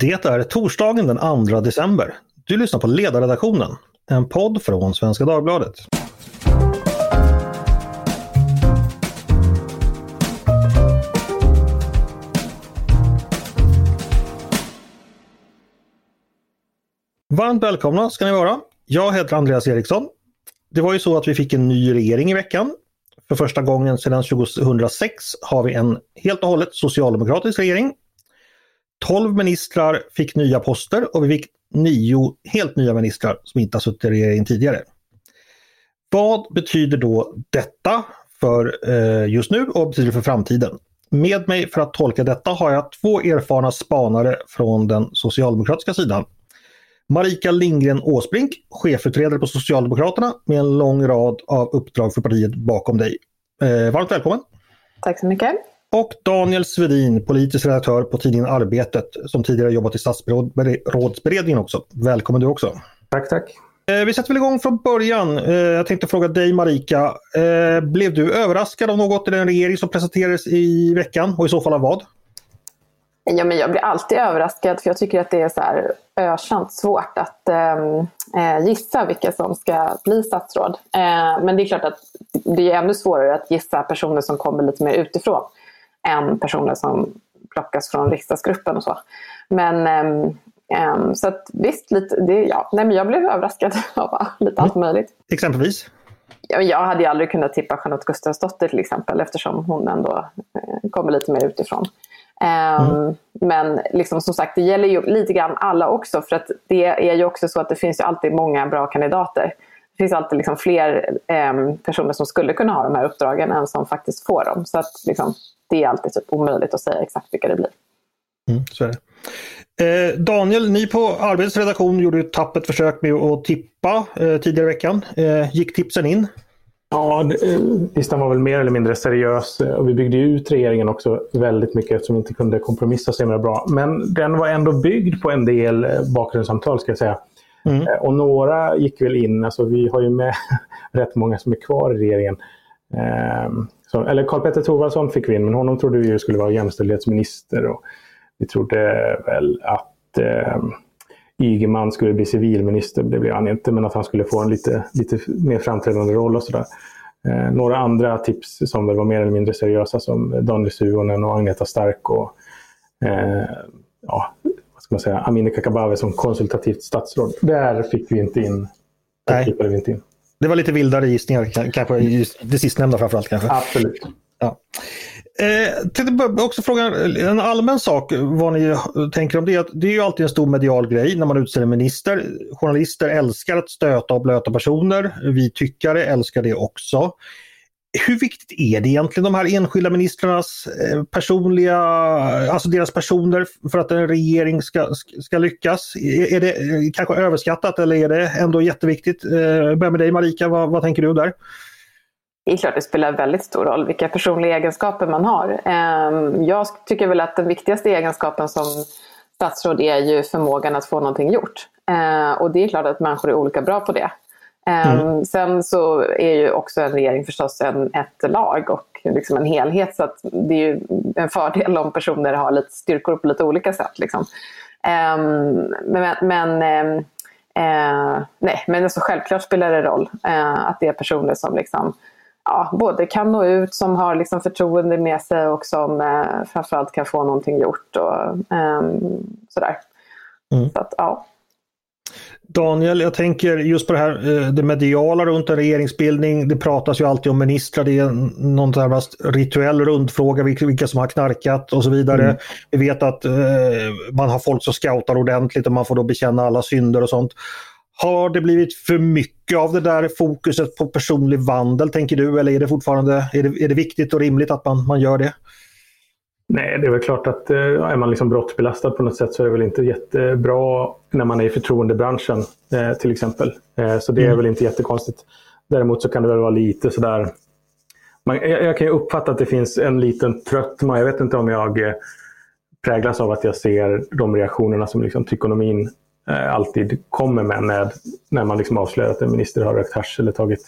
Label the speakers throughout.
Speaker 1: Det är torsdagen den 2 december. Du lyssnar på Ledarredaktionen, en podd från Svenska Dagbladet. Varmt välkomna ska ni vara. Jag heter Andreas Eriksson. Det var ju så att vi fick en ny regering i veckan. För första gången sedan 2006 har vi en helt och hållet socialdemokratisk regering 12 ministrar fick nya poster och vi fick nio helt nya ministrar som inte har suttit i regeringen tidigare. Vad betyder då detta för eh, just nu och vad betyder det för framtiden? Med mig för att tolka detta har jag två erfarna spanare från den socialdemokratiska sidan. Marika Lindgren Åsbrink, chefutredare på Socialdemokraterna med en lång rad av uppdrag för partiet bakom dig. Eh, varmt välkommen!
Speaker 2: Tack så mycket!
Speaker 1: Och Daniel Svedin, politisk redaktör på tidningen Arbetet som tidigare jobbat i statsrådsberedningen också. Välkommen du också!
Speaker 3: Tack, tack!
Speaker 1: Eh, vi sätter väl igång från början. Eh, jag tänkte fråga dig Marika. Eh, blev du överraskad av något i den regering som presenterades i veckan och i så fall av vad?
Speaker 2: Ja, men jag blir alltid överraskad för jag tycker att det är så här ökänt svårt att eh, gissa vilka som ska bli statsråd. Eh, men det är klart att det är ännu svårare att gissa personer som kommer lite mer utifrån än personer som plockas från riksdagsgruppen och så. Men um, så att visst, lite, det, ja. Nej, men jag blev överraskad av lite allt möjligt.
Speaker 1: Exempelvis?
Speaker 2: Ja, jag hade ju aldrig kunnat tippa Charlotte Gustafsdotter till exempel eftersom hon ändå eh, kommer lite mer utifrån. Um, mm. Men liksom, som sagt, det gäller ju lite grann alla också för att det är ju också så att det finns ju alltid många bra kandidater. Det finns alltid liksom fler um, personer som skulle kunna ha de här uppdragen än som faktiskt får dem. Så att liksom, det är alltid typ omöjligt att säga exakt vilka det blir.
Speaker 1: Mm, så är det. Eh, Daniel, ni på Arbetets redaktion gjorde ett tappert försök med att tippa eh, tidigare i veckan. Eh, gick tipsen in?
Speaker 3: Ja, eh, listan var väl mer eller mindre seriös eh, och vi byggde ut regeringen också väldigt mycket eftersom vi inte kunde kompromissa så himla bra. Men den var ändå byggd på en del eh, bakgrundssamtal ska jag säga. Mm. Och några gick väl in, alltså vi har ju med rätt många som är kvar i regeringen. Ehm, så, eller Karl-Petter Thorwaldsson fick vi in, men honom trodde vi skulle vara jämställdhetsminister. Och vi trodde väl att eh, Ygeman skulle bli civilminister, det blev han inte, men att han skulle få en lite, lite mer framträdande roll och sådär. Eh, några andra tips som väl var mer eller mindre seriösa som Daniel Suhonen och Agneta Stark och eh, ja, vad ska man säga, Amineh Kakabaveh som konsultativt statsråd. Där fick vi inte in.
Speaker 1: Nej. vi inte in. Det var lite vildare gissningar, kanske det sistnämnda framförallt. Kanske.
Speaker 3: Absolut.
Speaker 1: Ja. Eh, tänkte också fråga en allmän sak vad ni tänker om det. Det är ju alltid en stor medial grej när man utser en minister. Journalister älskar att stöta och blöta personer. Vi tyckare älskar det också hur viktigt är det egentligen de här enskilda ministrarnas eh, personliga, alltså deras personer för att en regering ska, ska lyckas? Är det eh, kanske överskattat eller är det ändå jätteviktigt? Eh, börja med dig Marika, vad, vad tänker du där?
Speaker 2: Det är klart det spelar väldigt stor roll vilka personliga egenskaper man har. Ehm, jag tycker väl att den viktigaste egenskapen som statsråd är ju förmågan att få någonting gjort. Ehm, och det är klart att människor är olika bra på det. Mm. Ehm, sen så är ju också en regering förstås en, ett lag och liksom en helhet. Så det är ju en fördel om personer har lite styrkor på lite olika sätt. Liksom. Um, men, men um, uh, nej, men alltså självklart spelar det roll uh, att det är personer som liksom, ja, både kan nå ut, som har liksom förtroende med sig och som uh, framförallt kan få någonting gjort. Och, um, sådär. Mm. Så att, ja.
Speaker 1: Daniel, jag tänker just på det här eh, det mediala runt en regeringsbildning. Det pratas ju alltid om ministrar. Det är någon sån rituell rundfråga vilka som har knarkat och så vidare. Mm. Vi vet att eh, man har folk som scoutar ordentligt och man får då bekänna alla synder och sånt. Har det blivit för mycket av det där fokuset på personlig vandel tänker du eller är det fortfarande är det, är det viktigt och rimligt att man, man gör det?
Speaker 3: Nej, det är väl klart att eh, är man liksom brottsbelastad på något sätt så är det väl inte jättebra när man är i förtroendebranschen eh, till exempel. Eh, så det är mm. väl inte jättekonstigt. Däremot så kan det väl vara lite sådär... Man, jag, jag kan ju uppfatta att det finns en liten tröttma. Jag vet inte om jag präglas av att jag ser de reaktionerna som liksom tykonomin alltid kommer med när, när man liksom avslöjar att en minister har rökt hasch eller tagit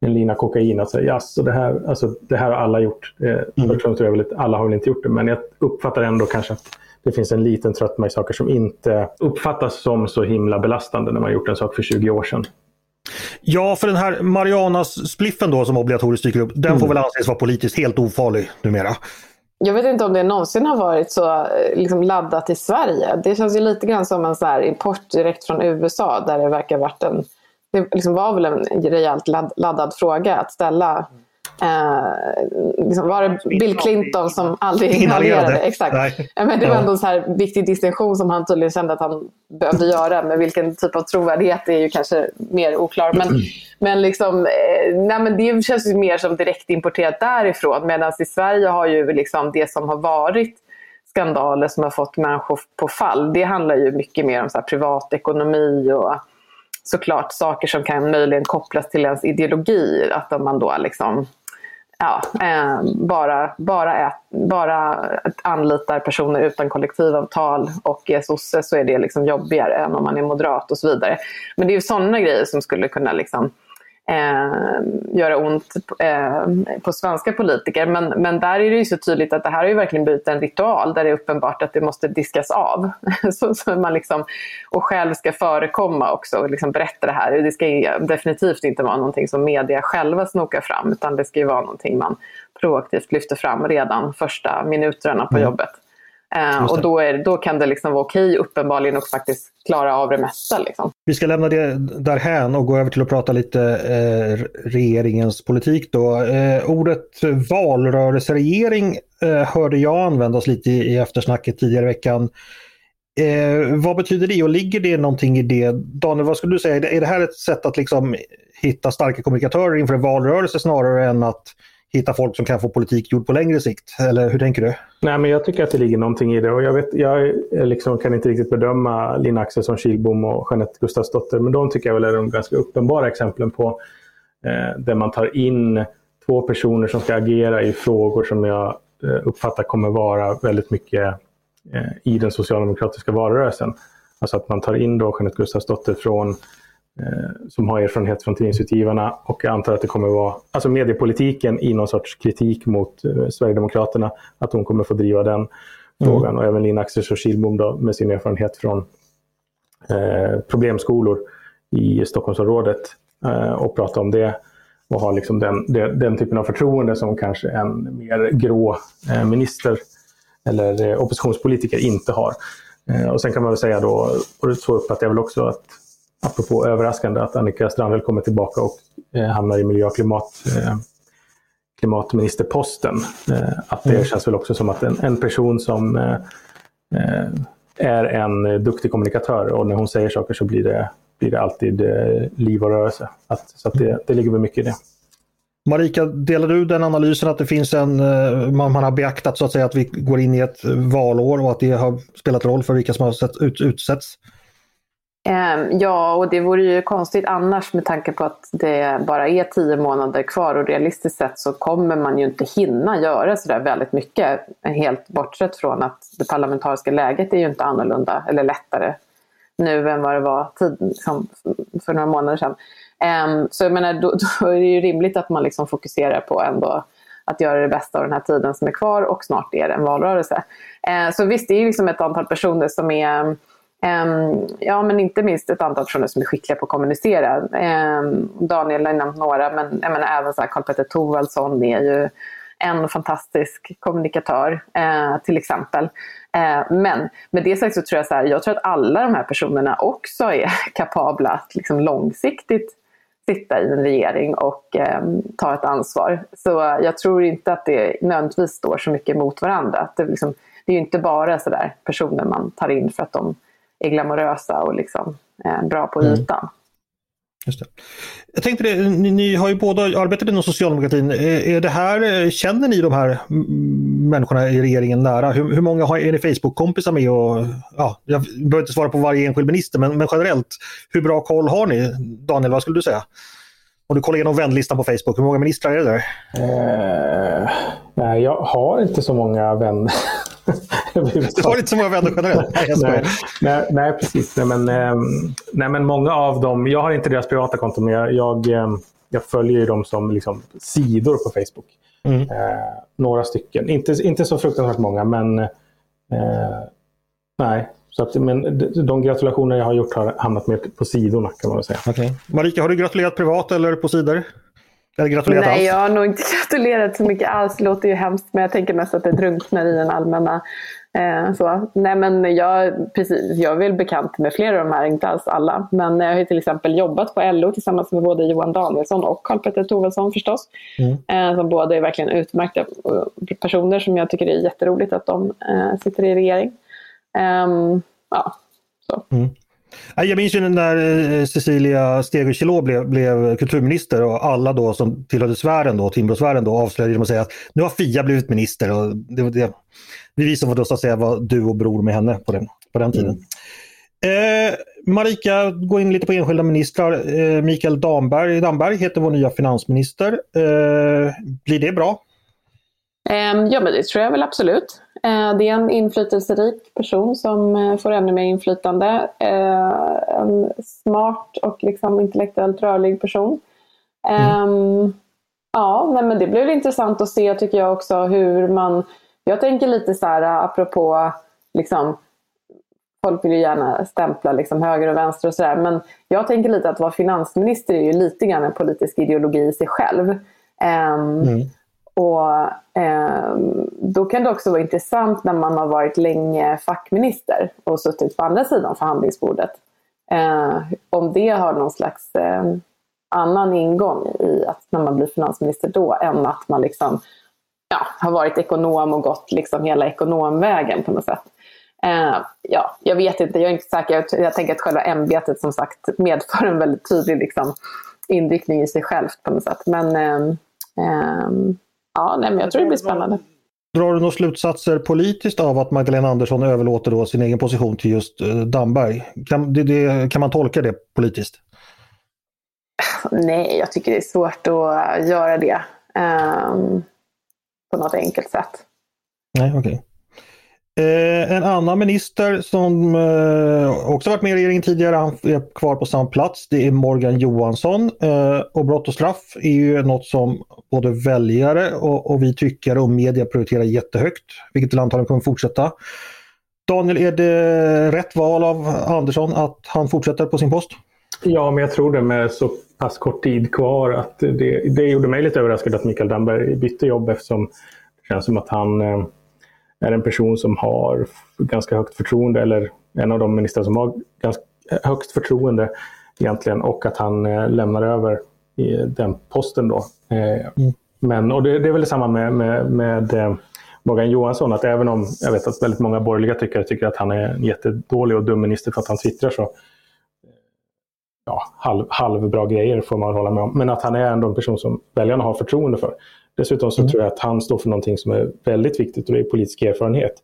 Speaker 3: en lina kokain. Alltså, yes, det, här, alltså, det här har alla gjort. Eh, mm. tror jag väl att alla har väl inte gjort det, men jag uppfattar ändå kanske att det finns en liten tröttma i saker som inte uppfattas som så himla belastande när man gjort en sak för 20 år sedan.
Speaker 1: Ja, för den här Marianas-spliffen då som obligatoriskt dyker upp, den mm. får väl anses vara politiskt helt ofarlig numera.
Speaker 2: Jag vet inte om det någonsin har varit så eh, liksom, laddat i Sverige. Det känns ju lite grann som en så här import direkt från USA där det verkar varit en... Det liksom var väl en rejält ladd, laddad fråga att ställa Eh, liksom var det Bill Clinton som aldrig inhalerade? Exakt. Men det var ändå en så här viktig distinktion som han tydligen kände att han behövde göra. Men vilken typ av trovärdighet är ju kanske mer oklar. Men, men, liksom, eh, nej, men det känns ju mer som direkt importerat därifrån. Medan i Sverige har ju liksom det som har varit skandaler som har fått människor på fall. Det handlar ju mycket mer om så privatekonomi och såklart saker som kan möjligen kopplas till ens ideologi. Att man då liksom ja, eh, bara, bara, ät, bara anlitar personer utan kollektivavtal och är sosse så är det liksom jobbigare än om man är moderat och så vidare. Men det är ju sådana grejer som skulle kunna liksom, eh, göra ont eh, på svenska politiker. Men, men där är det ju så tydligt att det här har ju verkligen blivit en ritual där det är uppenbart att det måste diskas av. så, så man liksom, och själv ska förekomma också och liksom berätta det här. Det ska definitivt inte vara någonting som media själva snokar fram utan det ska ju vara någonting man proaktivt lyfter fram redan första minuterna på mm. jobbet. Eh, och då, är, då kan det liksom vara okej uppenbarligen och faktiskt klara av det mesta. Liksom.
Speaker 1: Vi ska lämna det därhän och gå över till att prata lite eh, regeringens politik. Då. Eh, ordet valrörelseregering eh, hörde jag användas lite i, i eftersnacket tidigare i veckan. Eh, vad betyder det och ligger det någonting i det? Daniel, vad skulle du säga? Är det här ett sätt att liksom hitta starka kommunikatörer inför en valrörelse snarare än att hitta folk som kan få politik gjord på längre sikt? Eller hur tänker du?
Speaker 3: Nej, men jag tycker att det ligger någonting i det. Och jag, vet, jag liksom kan inte riktigt bedöma Lina Axelsson Kilbom och Jeanette Gustafsdotter, men de tycker jag väl är de ganska uppenbara exemplen på eh, där man tar in två personer som ska agera i frågor som jag eh, uppfattar kommer vara väldigt mycket eh, i den socialdemokratiska valrörelsen. Alltså att man tar in då Jeanette Gustafsdotter från som har erfarenhet från Tidningsutgivarna och jag antar att det kommer vara alltså mediepolitiken i någon sorts kritik mot eh, Sverigedemokraterna, att hon kommer få driva den mm. frågan. Och även Lina Axelsson Kihlbom med sin erfarenhet från eh, problemskolor i Stockholmsområdet eh, och prata om det och ha liksom den, den, den, typen av förtroende som kanske en mer grå eh, minister eller eh, oppositionspolitiker inte har. och sen kan man väl säga då, och så uppfattar jag väl också att apropå överraskande, att Annika Strandhäll kommer tillbaka och eh, hamnar i miljö och klimat, eh, klimatministerposten. Eh, att det mm. känns väl också som att en, en person som eh, eh, är en duktig kommunikatör och när hon säger saker så blir det, blir det alltid eh, liv och rörelse. Att, så att det, det ligger väl mycket i det.
Speaker 1: Marika, delar du den analysen att det finns en, man, man har beaktat så att säga att vi går in i ett valår och att det har spelat roll för vilka som har sett, ut, utsätts?
Speaker 2: Ehm, ja, och det vore ju konstigt annars med tanke på att det bara är tio månader kvar och realistiskt sett så kommer man ju inte hinna göra sådär väldigt mycket. Helt bortsett från att det parlamentariska läget är ju inte annorlunda eller lättare nu än vad det var tid, liksom, för några månader sedan. Ehm, så jag menar, då, då, är det ju rimligt att man liksom fokuserar på ändå att göra det bästa av den här tiden som är kvar och snart är det en valrörelse. Ehm, så visst, det är liksom ett antal personer som är Ehm, ja, men inte minst ett antal personer som är skickliga på att kommunicera. Ehm, Daniel har nämnt några, men jag menar, även Karl-Petter Thorwaldsson är ju en fantastisk kommunikatör, eh, till exempel. Ehm, men med det sagt så tror jag så här, jag tror att alla de här personerna också är kapabla att liksom långsiktigt sitta i en regering och ta ett ansvar. Så jag tror inte att det nödvändigtvis står så mycket mot varandra. Att det, liksom, det är ju inte bara så där personer man tar in för att de är glamorösa och liksom, eh, bra på mm. ytan. Mm.
Speaker 1: Just det. Jag tänkte det, ni, ni, har ju båda arbetat inom socialdemokratin. Är, är det här, känner ni de här människorna i regeringen nära? Hur, hur många har, är ni Facebook-kompisar med? Och, ja, jag behöver inte svara på varje enskild minister, men, men generellt, hur bra koll har ni? Daniel, vad skulle du säga? Om du kollar igenom vänlistan på Facebook, hur många ministrar är det där?
Speaker 3: Uh, nej, jag har inte så många vänner.
Speaker 1: Du har inte så många vänner generellt.
Speaker 3: Nej, nej, nej, nej, precis. Nej men, eh, nej, men många av dem, jag har inte deras privata konton, men jag, jag, eh, jag följer dem som liksom, sidor på Facebook. Mm. Eh, några stycken. Inte, inte så fruktansvärt många, men eh, Nej, så att, men de gratulationer jag har gjort har hamnat mer på sidorna kan man väl säga.
Speaker 1: Okay. Marika, har du gratulerat privat eller på sidor? Eller gratulerat
Speaker 2: Nej,
Speaker 1: alls?
Speaker 2: jag har nog inte gratulerat så mycket alls. Det låter ju hemskt, men jag tänker mest att det drunknar i den allmänna Eh, så. Nej, men jag, precis, jag är väl bekant med flera av de här, inte alls alla. Men jag har till exempel jobbat på LO tillsammans med både Johan Danielsson och Karl-Petter Thorwaldsson förstås. Mm. Eh, som båda är verkligen utmärkta eh, personer som jag tycker det är jätteroligt att de eh, sitter i regering. Um, ja, så.
Speaker 1: Mm. Jag minns ju när eh, Cecilia Stegö blev, blev kulturminister och alla då som tillhörde sfären, då, Timbrosfären då, avslöjade genom att säga att nu har Fia blivit minister. Och det, det, vi som då så att säga var du och bror med henne på den, på den tiden. Mm. Eh, Marika, gå in lite på enskilda ministrar. Eh, Mikael Damberg, Damberg heter vår nya finansminister. Eh, blir det bra?
Speaker 2: Ehm, ja, men det tror jag väl absolut. Eh, det är en inflytelserik person som eh, får ännu mer inflytande. Eh, en smart och liksom intellektuellt rörlig person. Mm. Ehm, ja, men det blir intressant att se tycker jag också hur man... Jag tänker lite så här apropå liksom, folk vill ju gärna stämpla liksom höger och vänster och sådär. Men jag tänker lite att vara finansminister är ju lite grann en politisk ideologi i sig själv. Um, mm. Och eh, Då kan det också vara intressant när man har varit länge fackminister och suttit på andra sidan förhandlingsbordet. Eh, om det har någon slags eh, annan ingång i att när man blir finansminister då än att man liksom, ja, har varit ekonom och gått liksom hela ekonomvägen på något sätt. Eh, ja, jag vet inte, jag är inte säker. Jag, jag tänker att själva ämbetet som sagt medför en väldigt tydlig liksom, inriktning i sig självt på något sätt. Men ehm, ehm, Ja, nej, men jag tror det blir spännande.
Speaker 1: Drar du några slutsatser politiskt av att Magdalena Andersson överlåter då sin egen position till just eh, Damberg? Kan, det, det, kan man tolka det politiskt?
Speaker 2: Nej, jag tycker det är svårt att göra det um, på något enkelt sätt.
Speaker 1: Nej, okej. Okay. Eh, en annan minister som eh, också varit med i regeringen tidigare, han är kvar på samma plats, det är Morgan Johansson. Eh, och brott och straff är ju något som både väljare och, och vi tycker och media prioriterar jättehögt, vilket antagligen kommer fortsätta. Daniel, är det rätt val av Andersson att han fortsätter på sin post?
Speaker 3: Ja, men jag tror det med så pass kort tid kvar att det, det gjorde mig lite överraskad att Mikael Damberg bytte jobb eftersom det känns som att han eh, är en person som har ganska högt förtroende eller en av de ministrar som har ganska högst förtroende egentligen och att han eh, lämnar över i den posten då. Eh, mm. Men, och det, det, är väl detsamma med, med, med eh, Morgan Johansson, att även om jag vet att väldigt många borgerliga tyckare tycker att han är en jättedålig och dum minister för att han twittrar så ja, halv, halvbra grejer får man hålla med om. Men att han är ändå en person som väljarna har förtroende för. Dessutom så mm. tror jag att han står för någonting som är väldigt viktigt och det är politisk erfarenhet.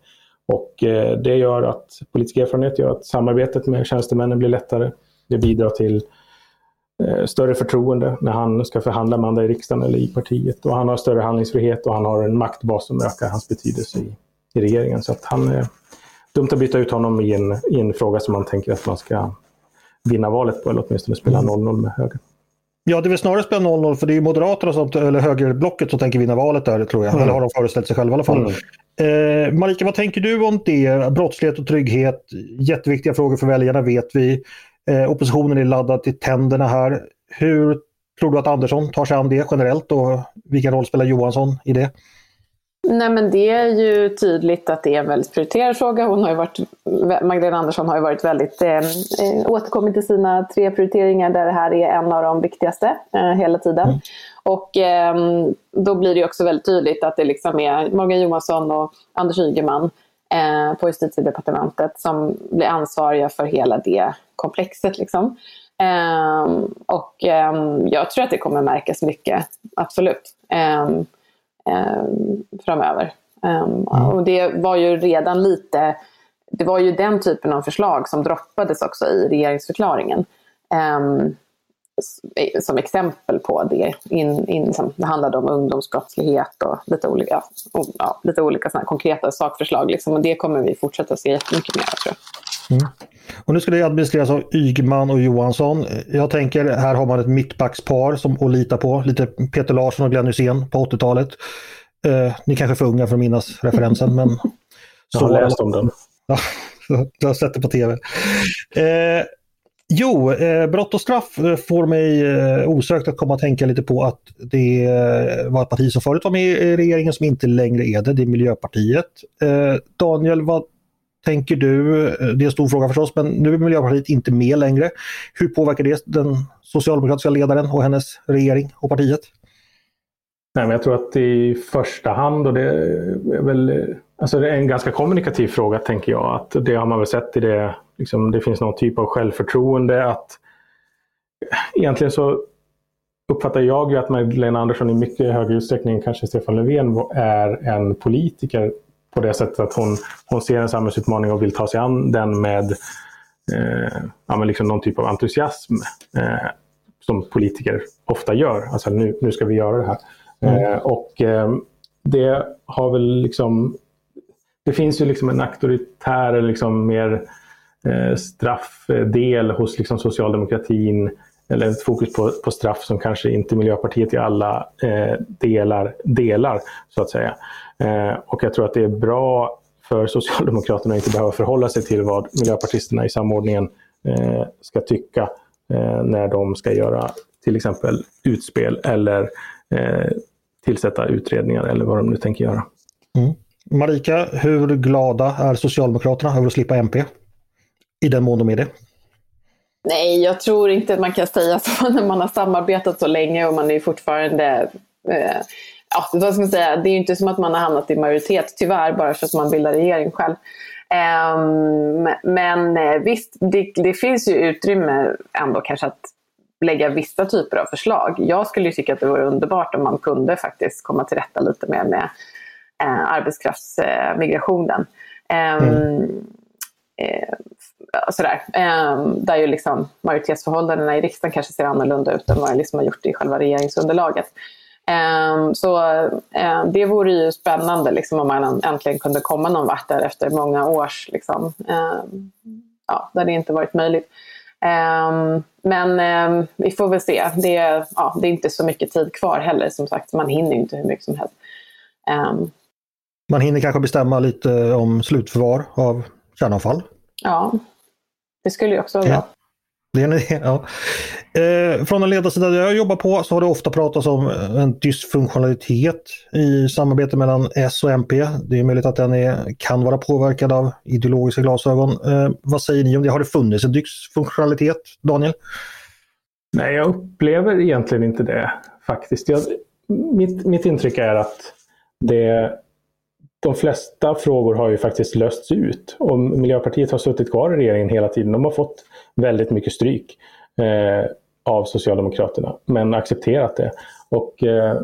Speaker 3: Och eh, det gör att politisk erfarenhet gör att samarbetet med tjänstemännen blir lättare. Det bidrar till eh, större förtroende när han ska förhandla med andra i riksdagen eller i partiet. Och han har större handlingsfrihet och han har en maktbas som ökar hans betydelse i, i regeringen. Så att han är dumt att byta ut honom i en, i en fråga som man tänker att man ska vinna valet på eller åtminstone spela 0-0 mm. med höger.
Speaker 1: Ja, det är väl snarare spela 0-0 för det är Moderaterna som, eller högerblocket som tänker vinna valet där tror jag. Mm. Eller har de föreställt sig själva i alla fall. Mm. Eh, Marika, vad tänker du om det? Brottslighet och trygghet, jätteviktiga frågor för väljarna vet vi. Eh, oppositionen är laddad till tänderna här. Hur tror du att Andersson tar sig an det generellt och vilken roll spelar Johansson i det?
Speaker 2: Nej men det är ju tydligt att det är en väldigt prioriterad fråga. Hon har ju varit, Magdalena Andersson har ju varit väldigt, eh, eh, återkommit till sina tre prioriteringar där det här är en av de viktigaste eh, hela tiden. Mm. Och eh, då blir det också väldigt tydligt att det liksom är Morgan Johansson och Anders Ygeman eh, på justitiedepartementet som blir ansvariga för hela det komplexet. Liksom. Ehm, och ehm, jag tror att det kommer märkas mycket, absolut. Eh, framöver. Mm. Och det var ju redan lite, det var ju den typen av förslag som droppades också i regeringsförklaringen. Ehm, som exempel på det. In, in, som, det handlade om ungdomsbrottslighet och lite olika, ja, lite olika såna konkreta sakförslag. Liksom, och det kommer vi fortsätta se jättemycket mer tror jag. Mm.
Speaker 1: Och nu ska det administreras av Ygman och Johansson. Jag tänker här har man ett mittbackspar som att lita på. Lite Peter Larsson och Glenn Hysén på 80-talet. Eh, ni kanske är för unga för att minnas referensen men...
Speaker 3: Jag har läst om den.
Speaker 1: Ja, du har sett det på tv. Eh, jo, eh, brott och straff får mig eh, osökt att komma att tänka lite på att det eh, var ett parti som förut var med i regeringen som inte längre är det. Det är Miljöpartiet. Eh, Daniel, vad tänker du? Eh, det är en stor fråga förstås, men nu är Miljöpartiet inte med längre. Hur påverkar det den socialdemokratiska ledaren och hennes regering och partiet?
Speaker 3: Nej, men jag tror att i första hand, och det är väl alltså det är en ganska kommunikativ fråga tänker jag, att det har man väl sett i det, liksom, det finns någon typ av självförtroende att egentligen så uppfattar jag ju att Magdalena Andersson i mycket högre utsträckning kanske Stefan Löfven är en politiker på det sättet att hon, hon ser en samhällsutmaning och vill ta sig an den med eh, ja, liksom någon typ av entusiasm eh, som politiker ofta gör. Alltså nu, nu ska vi göra det här. Mm. Eh, och eh, det har väl liksom... Det finns ju liksom en auktoritär, liksom mer eh, straffdel hos liksom socialdemokratin. Eller ett fokus på, på straff som kanske inte Miljöpartiet i alla eh, delar delar, så att säga. Eh, och jag tror att det är bra för Socialdemokraterna att inte behöva förhålla sig till vad miljöpartisterna i samordningen eh, ska tycka eh, när de ska göra till exempel utspel eller eh, tillsätta utredningar eller vad de nu tänker göra.
Speaker 1: Mm. Marika, hur glada är Socialdemokraterna över att slippa MP? I den mån de är det.
Speaker 2: Nej, jag tror inte att man kan säga så när man har samarbetat så länge och man är fortfarande eh, ja, vad ska man säga, det är ju inte som att man har hamnat i majoritet, tyvärr, bara för att man bildar regering själv. Um, men eh, visst, det, det, finns ju utrymme ändå kanske att lägga vissa typer av förslag. Jag skulle ju tycka att det vore underbart om man kunde faktiskt komma till rätta lite mer med eh, arbetskraftsmigrationen. Eh, mm. eh, sådär. Ehm, där ju liksom majoritetsförhållandena i riksdagen kanske ser annorlunda ut än vad det liksom har gjort i själva regeringsunderlaget. Um, så um, det vore ju spännande liksom, om man äntligen kunde komma någon vart där efter många års, liksom, ja, där det inte varit möjligt. men vi får väl se. Det, ja, det är inte så mycket tid kvar heller som sagt. Man hinner inte hur mycket som helst.
Speaker 1: man hinner kanske bestämma lite om slutförvar av kärnavfall.
Speaker 2: Ja, det skulle ju också vara bra.
Speaker 1: Det är en idé, ja. Eh, från den ledarsida där jag jobbar på så har det ofta pratats om en dysfunktionalitet i samarbetet mellan S och MP. Det är möjligt att den är, kan vara påverkad av ideologiska glasögon. Eh, vad säger ni om det? Har det funnits en dysfunktionalitet, Daniel?
Speaker 3: Nej, jag upplever egentligen inte det faktiskt. Jag, mitt, mitt intryck är att det, de flesta frågor har ju faktiskt lösts ut och Miljöpartiet har suttit kvar i regeringen hela tiden. De har fått väldigt mycket stryk eh, av Socialdemokraterna, men accepterat det. Och, eh,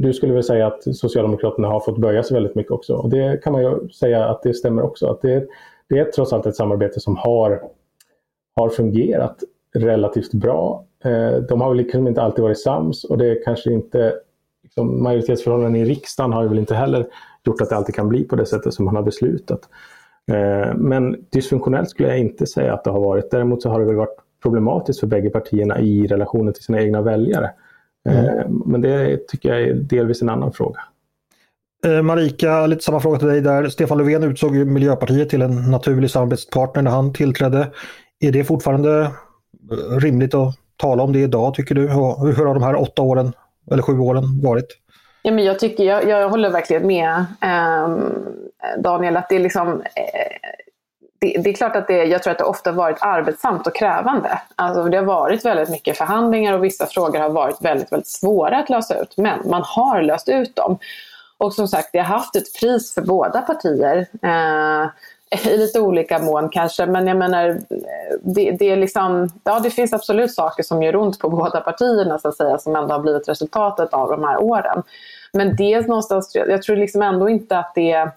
Speaker 3: du skulle väl säga att Socialdemokraterna har fått böja sig väldigt mycket också. Och det kan man ju säga att det stämmer också. Att det, det är trots allt ett samarbete som har, har fungerat relativt bra. Eh, de har väl liksom inte alltid varit sams och det är kanske inte liksom, majoritetsförhållanden i riksdagen har ju väl inte heller gjort att det alltid kan bli på det sättet som man har beslutat. Eh, men dysfunktionellt skulle jag inte säga att det har varit. Däremot så har det väl varit problematiskt för bägge partierna i relationen till sina egna väljare. Eh, mm. Men det tycker jag är delvis en annan fråga.
Speaker 1: Eh, Marika, lite samma fråga till dig där. Stefan Löfven utsåg Miljöpartiet till en naturlig samarbetspartner när han tillträdde. Är det fortfarande rimligt att tala om det idag tycker du? hur har de här åtta åren eller sju åren varit?
Speaker 2: Ja, men jag, tycker, jag, jag håller verkligen med eh, Daniel att det är liksom eh, det, det, är klart att det, jag tror att det ofta varit arbetsamt och krävande. Alltså det har varit väldigt mycket förhandlingar och vissa frågor har varit väldigt, väldigt svåra att lösa ut. Men man har löst ut dem. Och som sagt, det har haft ett pris för båda partier. Eh, i lite olika mån kanske, men jag menar, det, det, är liksom, ja, det finns absolut saker som gör ont på båda partierna så att säga, som ändå har blivit resultatet av de här åren. Men det någonstans, jag tror liksom ändå inte att det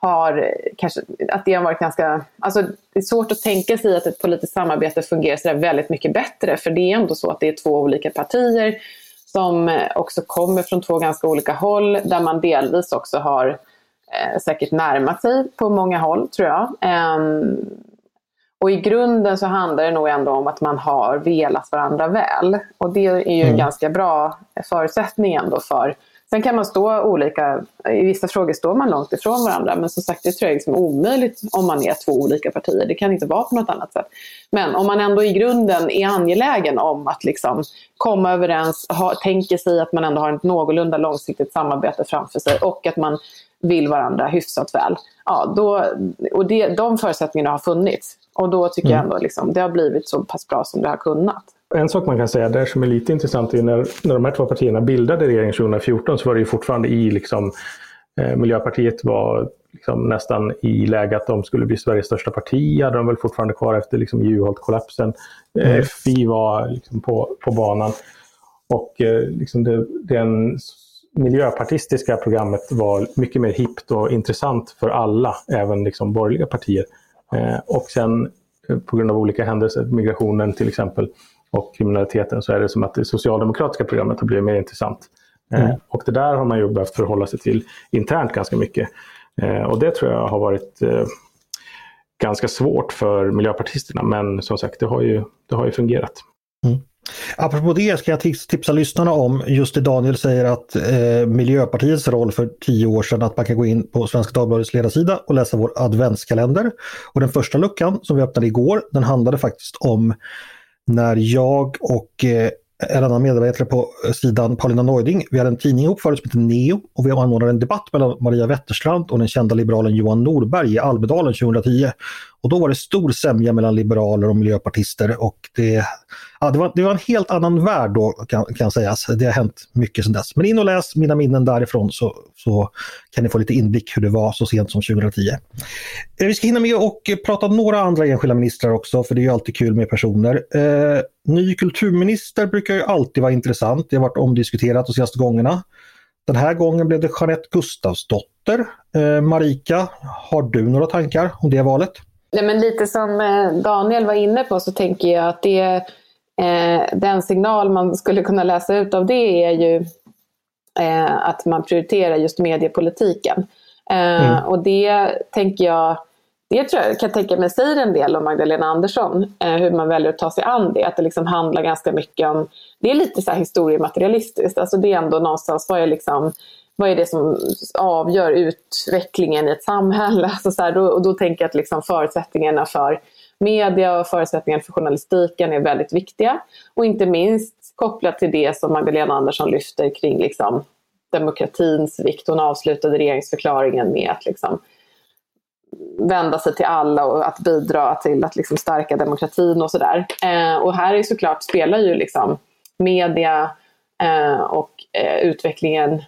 Speaker 2: har kanske, att det har varit ganska, alltså det är svårt att tänka sig att ett politiskt samarbete fungerar så väldigt mycket bättre, för det är ändå så att det är två olika partier som också kommer från två ganska olika håll, där man delvis också har eh, säkert närmat sig på många håll, tror jag. Um, och i grunden så handlar det nog ändå om att man har velat varandra väl. Och det är ju mm. en ganska bra förutsättning ändå för Sen kan man stå olika, i vissa frågor står man långt ifrån varandra, men som sagt det tror jag är liksom omöjligt om man är två olika partier. Det kan inte vara på något annat sätt. Men om man ändå i grunden är angelägen om att liksom komma överens, ha, tänker sig att man ändå har ett någorlunda långsiktigt samarbete framför sig och att man vill varandra hyfsat väl. Ja, då, och det, de förutsättningarna har funnits. Och då tycker mm. jag ändå liksom, det har blivit så pass bra som det har kunnat.
Speaker 3: En sak man kan säga där som är lite intressant är när, när de här två partierna bildade regering 2014 så var det ju fortfarande i liksom, eh, Miljöpartiet var liksom nästan i läge att de skulle bli Sveriges största parti, hade de väl fortfarande kvar efter liksom, Juholt-kollapsen. Eh, mm. FI var liksom, på, på banan. Och eh, liksom det, den miljöpartistiska programmet var mycket mer hippt och intressant för alla, även liksom borgerliga partier. Eh, och sen eh, på grund av olika händelser, migrationen till exempel, och kriminaliteten så är det som att det socialdemokratiska programmet har blivit mer intressant. Eh, mm. Och det där har man ju behövt förhålla sig till internt ganska mycket. Eh, och det tror jag har varit eh, ganska svårt för miljöpartisterna. Men som sagt, det har ju, det har ju fungerat.
Speaker 1: Mm. Apropå det ska jag tipsa lyssnarna om just det Daniel säger att eh, Miljöpartiets roll för tio år sedan att man kan gå in på Svenska Dagbladets ledarsida och läsa vår adventskalender. Och den första luckan som vi öppnade igår den handlade faktiskt om när jag och eh, en annan medarbetare på eh, sidan, Paulina Neuding, vi hade en tidning ihop förut som heter Neo och vi anordnade en debatt mellan Maria Wetterstrand och den kända liberalen Johan Norberg i Almedalen 2010. Och då var det stor sämja mellan liberaler och miljöpartister och det, ja, det, var, det var en helt annan värld då kan, kan sägas. Alltså, det har hänt mycket sedan dess. Men in och läs mina minnen därifrån så, så kan ni få lite inblick hur det var så sent som 2010. Eh, vi ska hinna med och prata några andra enskilda ministrar också för det är ju alltid kul med personer. Eh, ny kulturminister brukar ju alltid vara intressant. Det har varit omdiskuterat de senaste gångerna. Den här gången blev det Jeanette Gustafsdotter. Eh, Marika, har du några tankar om det valet?
Speaker 2: Nej, men lite som eh, Daniel var inne på så tänker jag att det, är den signal man skulle kunna läsa ut av det är ju eh, att man prioriterar just mediepolitiken. Eh, mm. Och det tänker jag, det tror jag kan tänka mig säger en del om Magdalena Andersson, eh, hur man väljer att ta sig an det. Att det liksom handlar ganska mycket om, det är lite så här historiematerialistiskt, alltså det är ändå någonstans, vad är liksom vad är det som avgör utvecklingen i ett samhälle? Alltså så här, då, och då tänker jag att liksom förutsättningarna för media och förutsättningarna för journalistiken är väldigt viktiga. Och inte minst kopplat till det som Magdalena Andersson lyfter kring liksom, demokratins vikt. Hon avslutade regeringsförklaringen med att liksom, vända sig till alla och att bidra till att liksom, stärka demokratin och sådär. Eh, och här är såklart spelar ju liksom, media eh, och eh, utvecklingen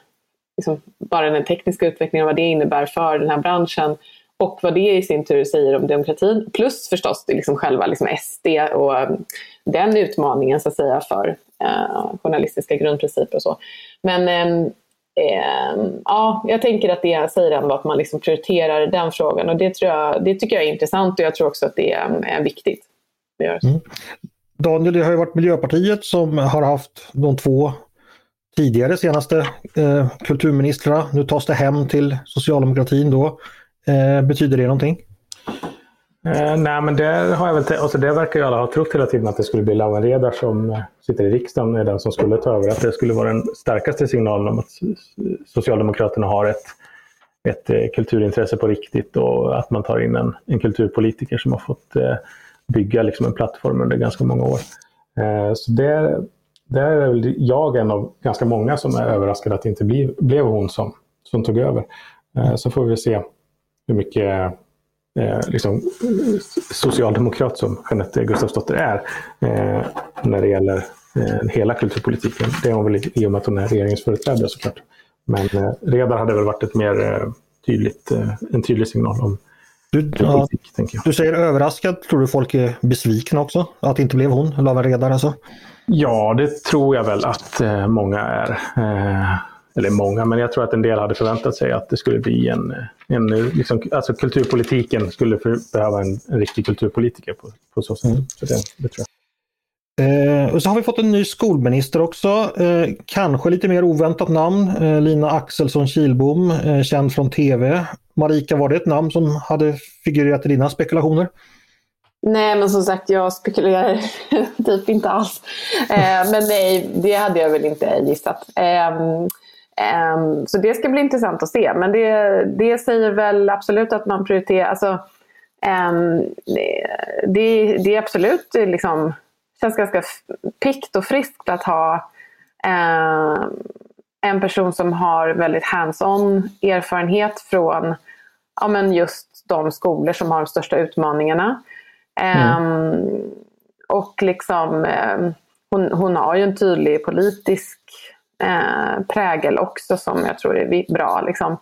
Speaker 2: liksom, bara den tekniska utvecklingen och vad det innebär för den här branschen och vad det i sin tur säger om demokratin. Plus förstås liksom själva liksom SD och um, den utmaningen så att säga för eh, journalistiska grundprinciper och så. Men eh, eh, ja, jag tänker att det säger ändå att man liksom prioriterar den frågan och det, tror jag, det tycker jag är intressant och jag tror också att det är, är viktigt. Mm.
Speaker 1: Daniel, det har ju varit Miljöpartiet som har haft de två tidigare senaste eh, kulturministrarna. Nu tas det hem till socialdemokratin då. Eh, betyder det någonting?
Speaker 3: Eh, nej, men det, har jag väl alltså det verkar ju alla ha trott hela tiden att det skulle bli Lawen Redar som eh, sitter i riksdagen, är den som skulle ta över. Att det skulle vara den starkaste signalen om att Socialdemokraterna har ett, ett eh, kulturintresse på riktigt och att man tar in en, en kulturpolitiker som har fått eh, bygga liksom en plattform under ganska många år. Eh, så det, där är väl jag en av ganska många som är överraskad att det inte blev, blev hon som, som tog över. Eh, så får vi se hur mycket eh, liksom, socialdemokrat som Jeanette Gustafsdotter är eh, när det gäller eh, hela kulturpolitiken. Det är hon väl i och med att hon är regeringsföreträdare såklart. Men eh, Redar hade väl varit ett mer eh, tydligt, eh, en tydlig signal om
Speaker 1: du, ja, du säger överraskad. Tror du folk är besvikna också? Att det inte blev hon, Lawen Redar alltså?
Speaker 3: Ja, det tror jag väl att eh, många är. Eh, eller många, men jag tror att en del hade förväntat sig att det skulle bli en... en liksom, alltså kulturpolitiken skulle för, behöva en, en, riktig kulturpolitiker på, på så sätt. Mm. Så det, det, tror jag.
Speaker 1: Eh, och så har vi fått en ny skolminister också. Eh, kanske lite mer oväntat namn. Eh, Lina Axelsson Kilbom, eh, känd från tv. Marika, var det ett namn som hade figurerat i dina spekulationer?
Speaker 2: Nej, men som sagt, jag spekulerar typ inte alls. Eh, men nej, det hade jag väl inte gissat. Um, så det ska bli intressant att se. Men det, det säger väl absolut att man prioriterar, alltså, um, det, det är absolut liksom, känns ganska pikt och friskt att ha uh, en person som har väldigt hands-on erfarenhet från ja, men just de skolor som har de största utmaningarna. Mm. Um, och liksom, um, hon, hon har ju en tydlig politisk eh, prägel också som jag tror är bra. Liksom.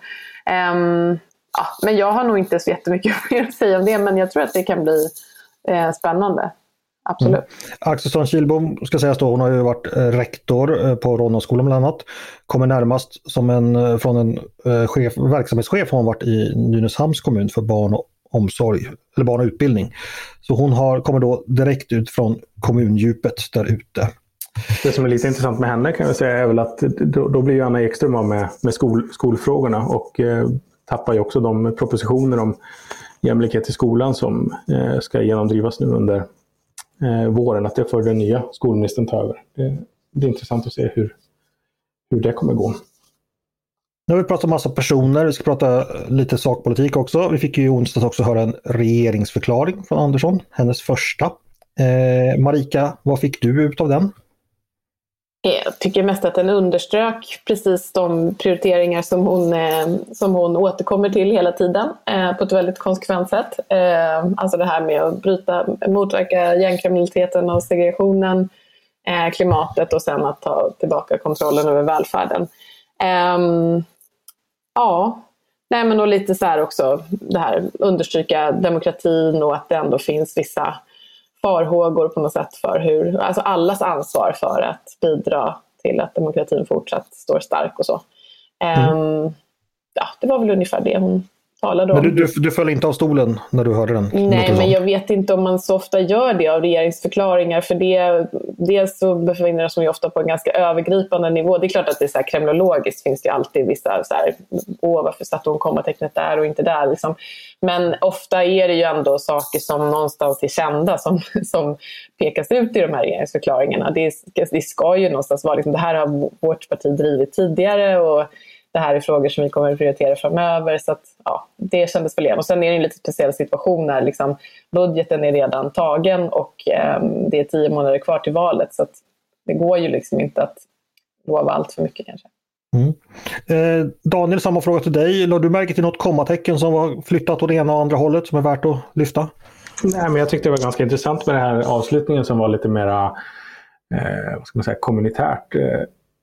Speaker 2: Um, ja, men jag har nog inte så jättemycket mer att säga om det men jag tror att det kan bli eh, spännande. Absolut. Mm.
Speaker 1: Axelsson Kilbom ska sägas då, hon har ju varit eh, rektor eh, på Ronnaskolan bland annat. Kommer närmast som en, eh, från en chef, verksamhetschef har hon varit i Nynäshamns kommun för barn och omsorg, eller barn och utbildning. Så hon har, kommer då direkt ut från kommundjupet där ute.
Speaker 3: Det som är lite intressant med henne kan jag säga är väl att då, då blir ju Anna Ekström av med, med skol, skolfrågorna och eh, tappar ju också de propositioner om jämlikhet i skolan som eh, ska genomdrivas nu under eh, våren, att det får den nya skolministern ta över. Det, det, är intressant att se hur, hur det kommer gå.
Speaker 1: Nu har vi pratat om massa personer, vi ska prata lite sakpolitik också. Vi fick ju i onsdags också höra en regeringsförklaring från Andersson, hennes första. Eh, Marika, vad fick du ut av den?
Speaker 2: Eh, jag tycker mest att den underströk precis de prioriteringar som hon, eh, som hon återkommer till hela tiden eh, på ett väldigt konsekvent sätt. Alltså det här med att bryta, motverka gängkriminaliteten och segregationen, klimatet och sen att ta tillbaka kontrollen över välfärden. Ehm, ja, Nej, men och lite så här också det här understryka demokratin och att det ändå finns vissa farhågor på något sätt för hur, alltså allas ansvar för att bidra till att demokratin fortsatt står stark och så. Mm. Um, ja, det var väl ungefär det hon talade
Speaker 1: om. Men du, du, du föll inte av stolen när du hörde den?
Speaker 2: Nej, men jag vet inte om man så ofta gör det av regeringsförklaringar. För det, dels så befinner sig ofta på en ganska övergripande nivå. Det är klart att det är så här kremlologiskt finns det alltid vissa så här, åh varför satte hon kommatecknet där och inte där. Liksom. Men ofta är det ju ändå saker som någonstans är kända som, som pekas ut i de här regeringsförklaringarna. Det, det ska ju någonstans vara, liksom, det här har vårt parti drivit tidigare och det här är frågor som vi kommer att prioritera framöver. Så att, ja, det kändes väl igen. Och sen är det en lite speciell situation när liksom, budgeten är redan tagen och eh, det är tio månader kvar till valet. Så det går ju liksom inte att lova allt för mycket kanske.
Speaker 1: Mm. Eh, Daniel, samma fråga till dig. Lade du märke till något kommatecken som var flyttat åt det ena och andra hållet som är värt att lyfta?
Speaker 3: Nej, men jag tyckte det var ganska intressant med den här avslutningen som var lite mera eh, vad ska man säga, kommunitärt.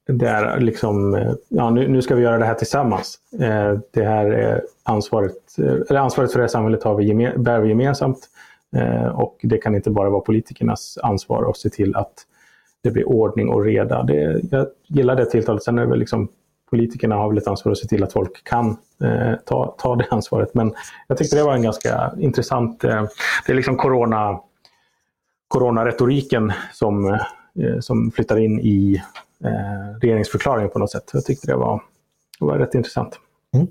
Speaker 3: Där liksom, eh, ja, nu, nu ska vi göra det här tillsammans. Eh, det här ansvaret, eh, eller ansvaret för det här samhället har vi gemen, bär vi gemensamt. Eh, och det kan inte bara vara politikernas ansvar att se till att det blir ordning och reda. Det, jag gillar det tilltalet. Sen är det väl liksom, politikerna har väl ett ansvar att se till att folk kan eh, ta, ta det ansvaret. Men jag tyckte det var en ganska intressant, eh, det är liksom corona, coronaretoriken som, eh, som flyttar in i eh, regeringsförklaringen på något sätt. Jag tyckte det var, det var rätt intressant. Mm.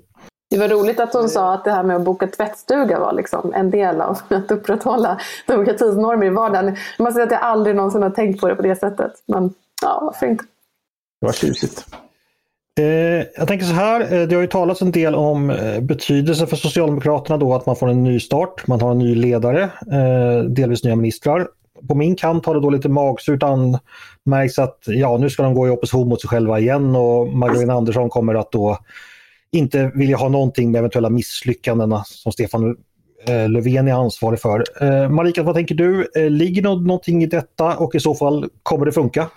Speaker 2: Det var roligt att hon sa att det här med att boka tvättstuga var liksom en del av att upprätthålla demokratins normer i vardagen. Jag måste säga att jag aldrig någonsin har tänkt på det på det sättet. Men ja, varför inte?
Speaker 3: Det var tjusigt.
Speaker 1: Eh, jag tänker så här, eh, det har ju talats en del om eh, betydelse för Socialdemokraterna då att man får en ny start, man har en ny ledare, delvis nya ministrar på min kant har det då lite magsurt anmärkts att ja, nu ska de gå i opposition mot sig själva igen och Magdalena Andersson kommer att då inte vilja ha någonting med eventuella misslyckandena som Stefan eh, Löfven är ansvarig för. Eh, Marika, vad tänker du? Eh, ligger det någonting i detta och i så fall kommer det funka?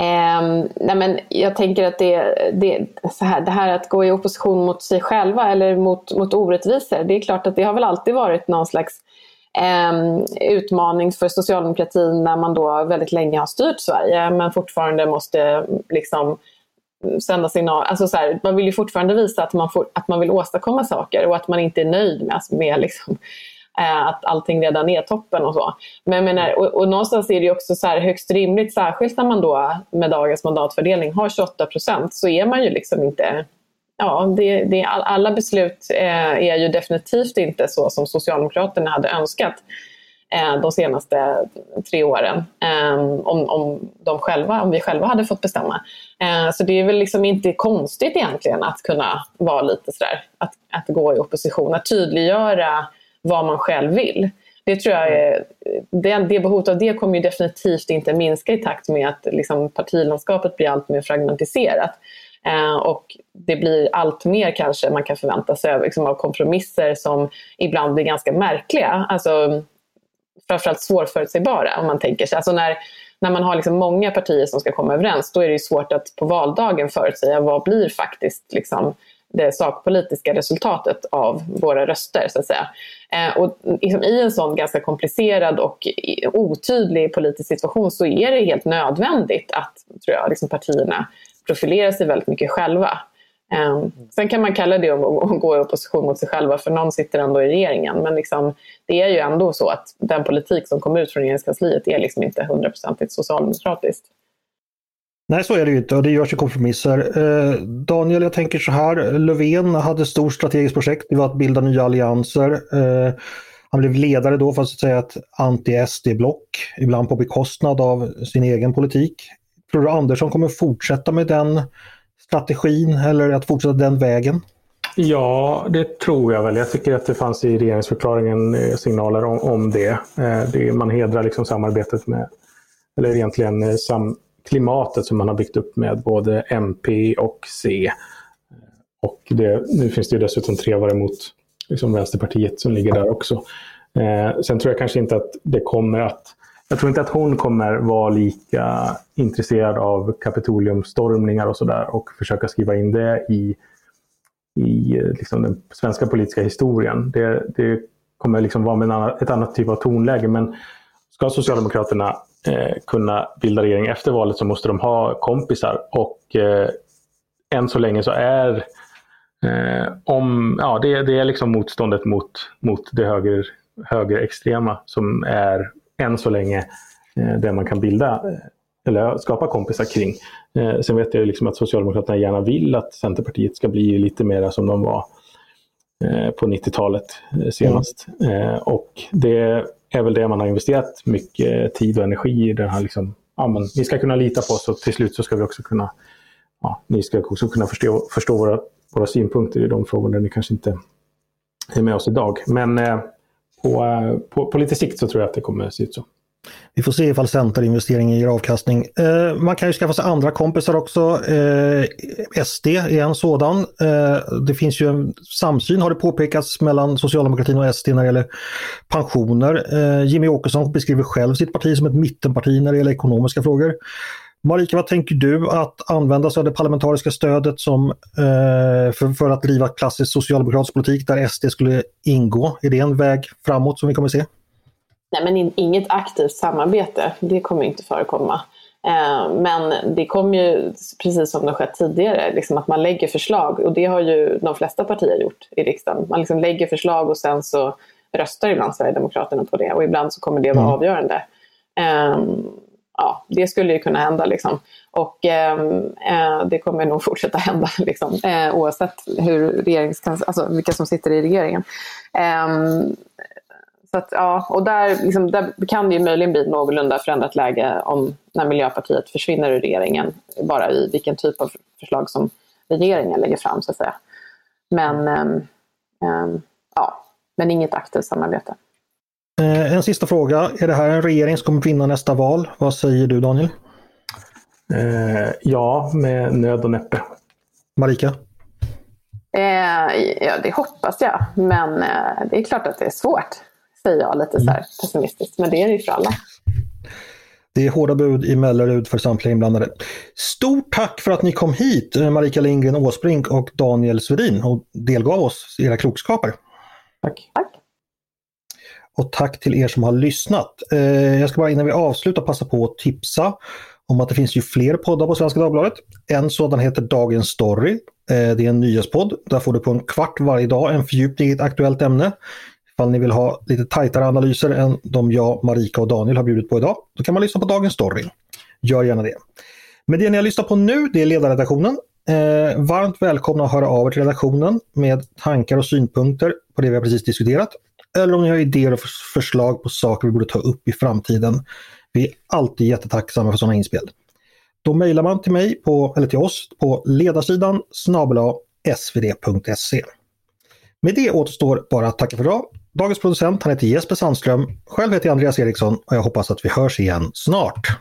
Speaker 2: Um, nej men jag tänker att det, det, så här, det här att gå i opposition mot sig själva eller mot, mot orättvisor, det är klart att det har väl alltid varit någon slags Ehm, utmaning för socialdemokratin när man då väldigt länge har styrt Sverige men fortfarande måste liksom sända signaler. Alltså så här, man vill ju fortfarande visa att man, får, att man vill åstadkomma saker och att man inte är nöjd med, alltså med liksom, eh, att allting redan är toppen och så. Men menar, och, och någonstans är det också så här högst rimligt, särskilt när man då med dagens mandatfördelning har 28 procent, så är man ju liksom inte ja, det, det, alla beslut eh, är ju definitivt inte så som Socialdemokraterna hade önskat. eh, de senaste tre åren. Eh, om, om, de själva, om vi själva hade fått bestämma. Eh, så det är väl liksom inte konstigt egentligen att kunna vara lite sådär, att, att gå i opposition, att tydliggöra vad man själv vill. Det tror jag är, det, det behovet av det kommer ju definitivt inte minska i takt med att liksom, partilandskapet blir allt mer fragmentiserat. Eh, och det blir allt mer kanske man kan förvänta sig liksom, av kompromisser som ibland blir ganska märkliga. Alltså, framförallt svårförutsägbara om man tänker sig. Alltså när, när man har liksom många partier som ska komma överens då är det svårt att på valdagen förutsäga vad blir faktiskt liksom, det sakpolitiska resultatet av våra röster. så att säga. Eh, och liksom I en sån ganska komplicerad och otydlig politisk situation så är det helt nödvändigt att tror jag, liksom partierna profilerar sig väldigt mycket själva. Eh, sen kan man kalla det att gå i opposition mot sig själva för någon sitter ändå i regeringen. Men liksom, det är ju ändå så att den politik som kommer ut från regeringskansliet är liksom inte hundraprocentigt socialdemokratiskt.
Speaker 1: Nej, så är det ju inte och det görs ju kompromisser. Eh, Daniel, jag tänker så här. Löfven hade ett stort strategiskt projekt. Det var att bilda nya allianser. Eh, han blev ledare då för att säga ett anti-SD-block, ibland på bekostnad av sin egen politik. Tror du Andersson kommer fortsätta med den strategin eller att fortsätta den vägen?
Speaker 3: Ja, det tror jag väl. Jag tycker att det fanns i regeringsförklaringen eh, signaler om, om det. Eh, det. Man hedrar liksom samarbetet med, eller egentligen eh, sam, klimatet som man har byggt upp med både MP och C. Och det, nu finns det ju dessutom trevare mot liksom Vänsterpartiet som ligger där också. Eh, sen tror jag kanske inte att det kommer att... Jag tror inte att hon kommer vara lika intresserad av Kapitoliumstormningar och sådär och försöka skriva in det i, i liksom den svenska politiska historien. Det, det kommer liksom vara med annan, ett annat typ av tonläge. Men ska Socialdemokraterna eh, kunna bilda regering efter valet så måste de ha kompisar. Och eh, än så länge så är eh, om, ja, det, det, är liksom motståndet mot, mot det höger, högerextrema som är än så länge eh, det man kan bilda eh, eller skapa kompisar kring. Eh, sen vet jag liksom att Socialdemokraterna gärna vill att Centerpartiet ska bli lite mer som de var eh, på 90-talet eh, senast. Mm. Och det är väl det man har investerat mycket tid och energi i. Den här liksom, ja, men, ni ska kunna lita på oss och till slut så ska vi också kunna, ja, ni ska också kunna förstå, förstå våra, våra synpunkter i de frågor där ni kanske inte är med oss idag. Men och eh, på, på, lite sikt så tror jag att det kommer se ut så.
Speaker 1: Vi får se ifall centerinvesteringen ger avkastning. Eh, man kan ju skaffa sig andra kompisar också. Eh, SD är en sådan. Eh, det finns ju en samsyn har det påpekats mellan socialdemokratin och SD när det gäller pensioner. Eh, Jimmy Åkesson beskriver själv sitt parti som ett mittenparti när det gäller ekonomiska frågor. Marika, vad tänker du att använda sig av det parlamentariska stödet som, eh, för, för att driva klassisk socialdemokratisk politik där SD skulle ingå? Är det en väg framåt som vi kommer se?
Speaker 2: Nej, men in, inget aktivt samarbete, det kommer inte förekomma. Eh, men det kommer ju, precis som det skett tidigare, liksom att man lägger förslag och det har ju de flesta partier gjort i riksdagen. Man liksom lägger förslag och sen så röstar ibland Sverigedemokraterna på det och ibland så kommer det vara mm. avgörande. Eh, ja, det skulle ju kunna hända liksom. Och ehm, eh, det kommer nog fortsätta hända liksom, eh, oavsett hur regeringskans alltså, vilka som sitter i regeringen. Eh, så att, ja, och där, liksom, där kan det ju möjligen bli ett någorlunda förändrat läge om när Miljöpartiet försvinner ur regeringen, bara i vilken typ av förslag som regeringen lägger fram så att säga. Men, ehm, ehm, ja, men inget aktivt samarbete.
Speaker 1: Eh, en sista fråga. Är det här en regering som kommer vinna nästa val? Vad säger du Daniel?
Speaker 3: Eh, ja, med nöd och näppe.
Speaker 1: Marika?
Speaker 2: Eh, ja, det hoppas jag. Men eh, det är klart att det är svårt säger jag lite så här pessimistiskt. Men det är det ju för alla.
Speaker 1: Det är hårda bud i Mellerud för samtliga inblandade. Stort tack för att ni kom hit, eh, Marika Lindgren Åsbrink och Daniel Svedin och delgav oss era klokskaper.
Speaker 3: Tack.
Speaker 2: tack.
Speaker 1: Och tack till er som har lyssnat. Eh, jag ska bara innan vi avslutar passa på att tipsa om att det finns ju fler poddar på Svenska Dagbladet. En sådan heter Dagens Story. Eh, det är en nyhetspodd. Där får du på en kvart varje dag en fördjupning i ett aktuellt ämne. Ifall ni vill ha lite tajtare analyser än de jag, Marika och Daniel har bjudit på idag, då kan man lyssna på dagens story. Gör gärna det. Men det ni har lyssnat på nu, det är ledarredaktionen. Eh, varmt välkomna att höra av er till redaktionen med tankar och synpunkter på det vi har precis diskuterat eller om ni har idéer och förslag på saker vi borde ta upp i framtiden. Vi är alltid jättetacksamma för sådana inspel. Då mejlar man till mig, på, eller till oss, på ledarsidan snabel svd.se. Med det återstår bara att tacka för idag. Dagens producent han heter Jesper Sandström. Själv heter jag Andreas Eriksson och jag hoppas att vi hörs igen snart.